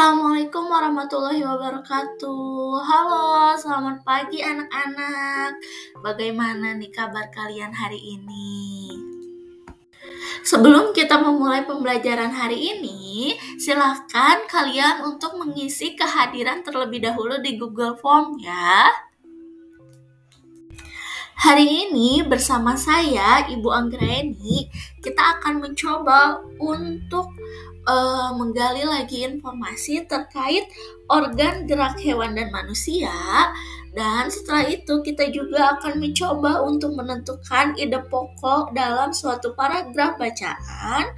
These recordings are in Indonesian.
Assalamualaikum warahmatullahi wabarakatuh. Halo, selamat pagi anak-anak. Bagaimana nih kabar kalian hari ini? Sebelum kita memulai pembelajaran hari ini, silahkan kalian untuk mengisi kehadiran terlebih dahulu di Google Form ya. Hari ini bersama saya, Ibu Anggraeni, kita akan mencoba untuk uh, menggali lagi informasi terkait organ gerak hewan dan manusia. Dan setelah itu kita juga akan mencoba untuk menentukan ide pokok dalam suatu paragraf bacaan.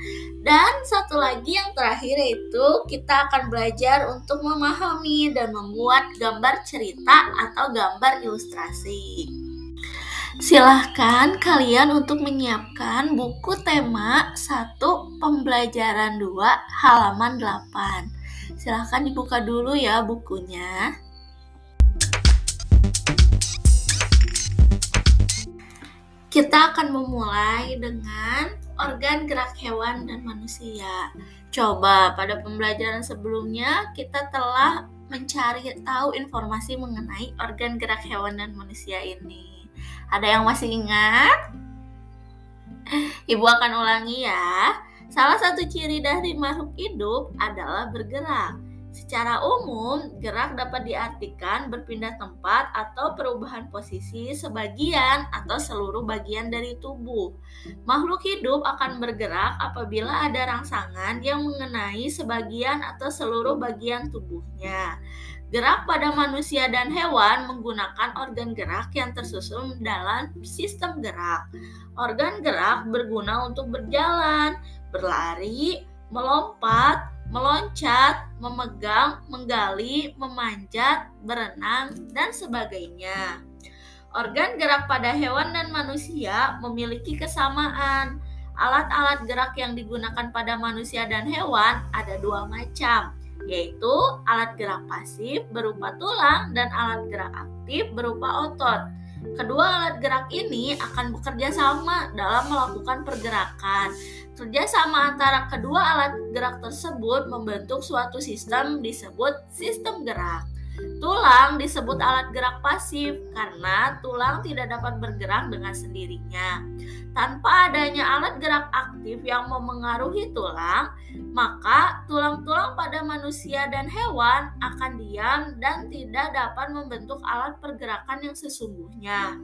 Dan satu lagi yang terakhir yaitu kita akan belajar untuk memahami dan membuat gambar cerita atau gambar ilustrasi. Silahkan kalian untuk menyiapkan buku tema 1 pembelajaran 2 halaman 8. Silahkan dibuka dulu ya bukunya. Kita akan memulai dengan organ gerak hewan dan manusia. Coba pada pembelajaran sebelumnya kita telah mencari tahu informasi mengenai organ gerak hewan dan manusia ini. Ada yang masih ingat? Ibu akan ulangi ya. Salah satu ciri dari makhluk hidup adalah bergerak. Secara umum, gerak dapat diartikan berpindah tempat atau perubahan posisi sebagian atau seluruh bagian dari tubuh. Makhluk hidup akan bergerak apabila ada rangsangan yang mengenai sebagian atau seluruh bagian tubuhnya. Gerak pada manusia dan hewan menggunakan organ gerak yang tersusun dalam sistem gerak. Organ gerak berguna untuk berjalan, berlari, melompat, meloncat, memegang, menggali, memanjat, berenang, dan sebagainya. Organ gerak pada hewan dan manusia memiliki kesamaan. Alat-alat gerak yang digunakan pada manusia dan hewan ada dua macam, yaitu alat gerak pasif berupa tulang dan alat gerak aktif berupa otot. Kedua alat gerak ini akan bekerja sama dalam melakukan pergerakan. Kerjasama antara kedua alat gerak tersebut membentuk suatu sistem disebut sistem gerak. Tulang disebut alat gerak pasif karena tulang tidak dapat bergerak dengan sendirinya. Tanpa adanya alat gerak aktif yang memengaruhi tulang, maka tulang-tulang pada manusia dan hewan akan diam dan tidak dapat membentuk alat pergerakan yang sesungguhnya.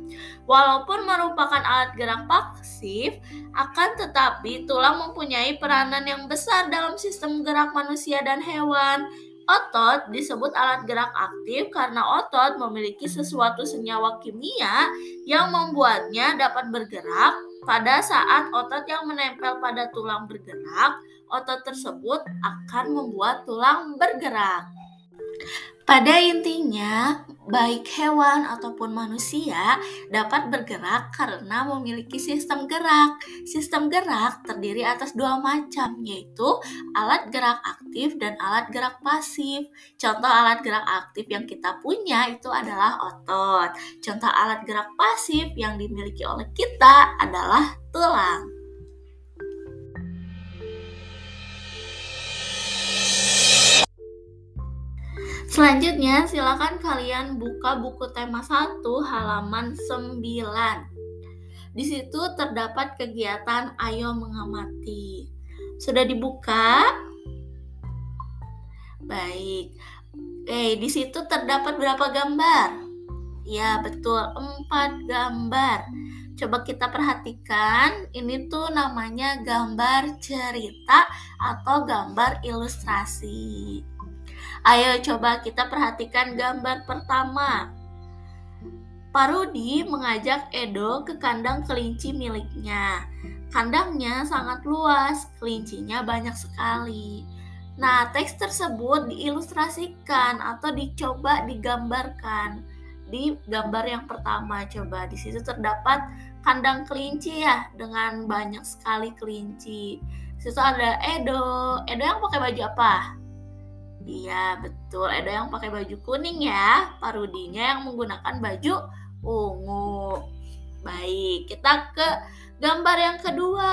Walaupun merupakan alat gerak pasif, akan tetapi tulang mempunyai peranan yang besar dalam sistem gerak manusia dan hewan Otot disebut alat gerak aktif karena otot memiliki sesuatu senyawa kimia yang membuatnya dapat bergerak. Pada saat otot yang menempel pada tulang bergerak, otot tersebut akan membuat tulang bergerak. Pada intinya, baik hewan ataupun manusia dapat bergerak karena memiliki sistem gerak. Sistem gerak terdiri atas dua macam, yaitu alat gerak aktif dan alat gerak pasif. Contoh alat gerak aktif yang kita punya itu adalah otot. Contoh alat gerak pasif yang dimiliki oleh kita adalah tulang. Selanjutnya, silakan kalian buka buku tema 1 halaman 9. Di situ terdapat kegiatan ayo mengamati. Sudah dibuka? Baik. Eh, di situ terdapat berapa gambar? Ya, betul, empat gambar. Coba kita perhatikan, ini tuh namanya gambar cerita atau gambar ilustrasi. Ayo coba kita perhatikan gambar pertama. Parudi mengajak Edo ke kandang kelinci miliknya. Kandangnya sangat luas, kelincinya banyak sekali. Nah, teks tersebut diilustrasikan atau dicoba digambarkan di gambar yang pertama. Coba di situ terdapat kandang kelinci ya dengan banyak sekali kelinci. Di situ ada Edo. Edo yang pakai baju apa? Iya, betul. Ada yang pakai baju kuning ya. Parudinya yang menggunakan baju ungu. Baik, kita ke gambar yang kedua.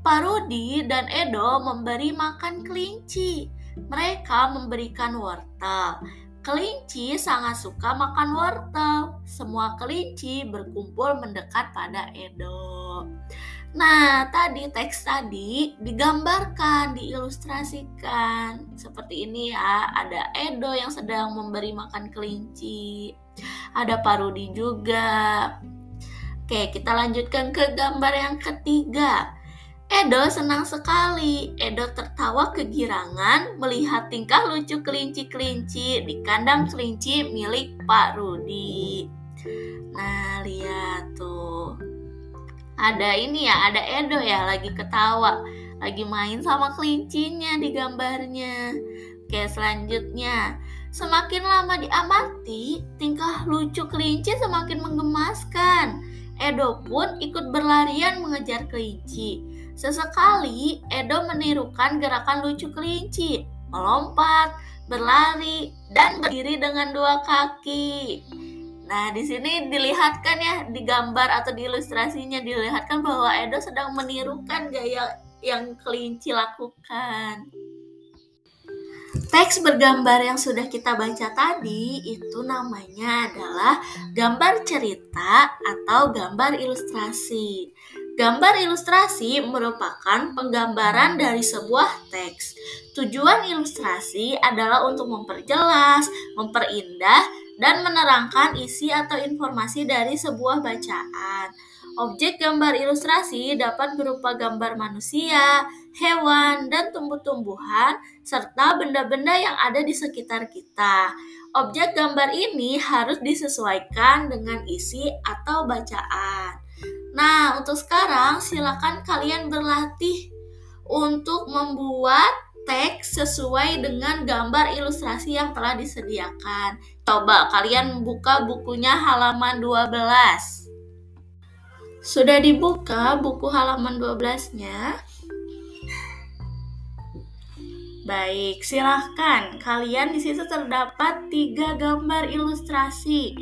Parudi dan Edo memberi makan kelinci. Mereka memberikan wortel. Kelinci sangat suka makan wortel. Semua kelinci berkumpul mendekat pada Edo. Nah, tadi teks tadi digambarkan, diilustrasikan. Seperti ini ya, ada Edo yang sedang memberi makan kelinci. Ada Parudi juga. Oke, kita lanjutkan ke gambar yang ketiga. Edo senang sekali. Edo tertawa kegirangan melihat tingkah lucu kelinci-kelinci di kandang kelinci milik Pak Rudi. Nah, lihat tuh ada ini ya, ada Edo ya lagi ketawa, lagi main sama kelincinya di gambarnya. Oke, selanjutnya. Semakin lama diamati, tingkah lucu kelinci semakin menggemaskan. Edo pun ikut berlarian mengejar kelinci. Sesekali, Edo menirukan gerakan lucu kelinci, melompat, berlari, dan berdiri dengan dua kaki. Nah, di sini dilihatkan ya di gambar atau di ilustrasinya dilihatkan bahwa Edo sedang menirukan gaya yang kelinci lakukan. Teks bergambar yang sudah kita baca tadi itu namanya adalah gambar cerita atau gambar ilustrasi. Gambar ilustrasi merupakan penggambaran dari sebuah teks. Tujuan ilustrasi adalah untuk memperjelas, memperindah, dan menerangkan isi atau informasi dari sebuah bacaan. Objek gambar ilustrasi dapat berupa gambar manusia, hewan, dan tumbuh-tumbuhan, serta benda-benda yang ada di sekitar kita. Objek gambar ini harus disesuaikan dengan isi atau bacaan. Nah, untuk sekarang silakan kalian berlatih untuk membuat teks sesuai dengan gambar ilustrasi yang telah disediakan. Coba kalian buka bukunya halaman 12. Sudah dibuka buku halaman 12-nya? Baik, silahkan. Kalian di situ terdapat tiga gambar ilustrasi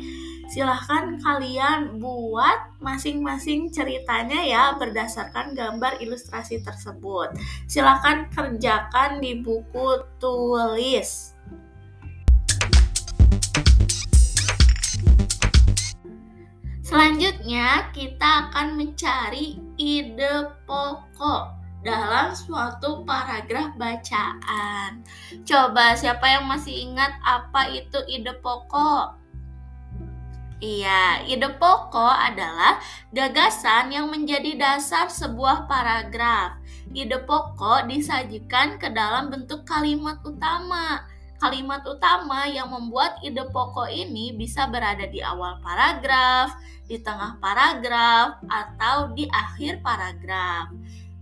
silahkan kalian buat masing-masing ceritanya ya berdasarkan gambar ilustrasi tersebut. Silahkan kerjakan di buku tulis. Selanjutnya, kita akan mencari ide pokok dalam suatu paragraf bacaan. Coba, siapa yang masih ingat apa itu ide pokok? Iya, ide pokok adalah gagasan yang menjadi dasar sebuah paragraf. Ide pokok disajikan ke dalam bentuk kalimat utama. Kalimat utama yang membuat ide pokok ini bisa berada di awal paragraf, di tengah paragraf, atau di akhir paragraf.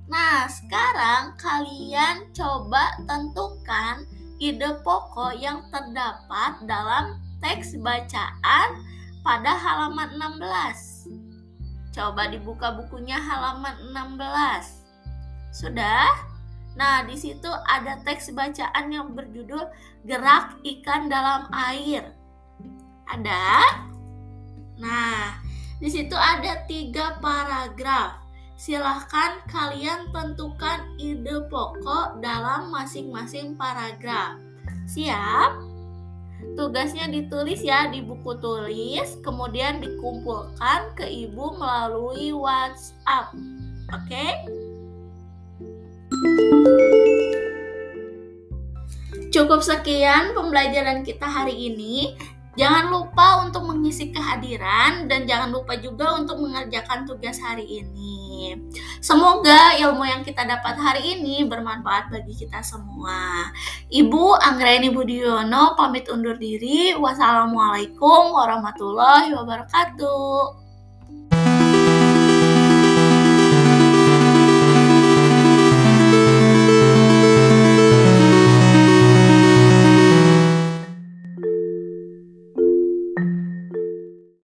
Nah, sekarang kalian coba tentukan ide pokok yang terdapat dalam teks bacaan pada halaman 16. Coba dibuka bukunya halaman 16. Sudah? Nah, di situ ada teks bacaan yang berjudul Gerak Ikan Dalam Air. Ada? Nah, di situ ada tiga paragraf. Silahkan kalian tentukan ide pokok dalam masing-masing paragraf. Siap? Tugasnya ditulis ya di buku tulis, kemudian dikumpulkan ke ibu melalui WhatsApp. Oke? Okay? Cukup sekian pembelajaran kita hari ini. Jangan lupa untuk mengisi kehadiran dan jangan lupa juga untuk mengerjakan tugas hari ini. Semoga ilmu yang kita dapat hari ini bermanfaat bagi kita semua. Ibu Anggreni Budiono pamit undur diri. Wassalamualaikum warahmatullahi wabarakatuh.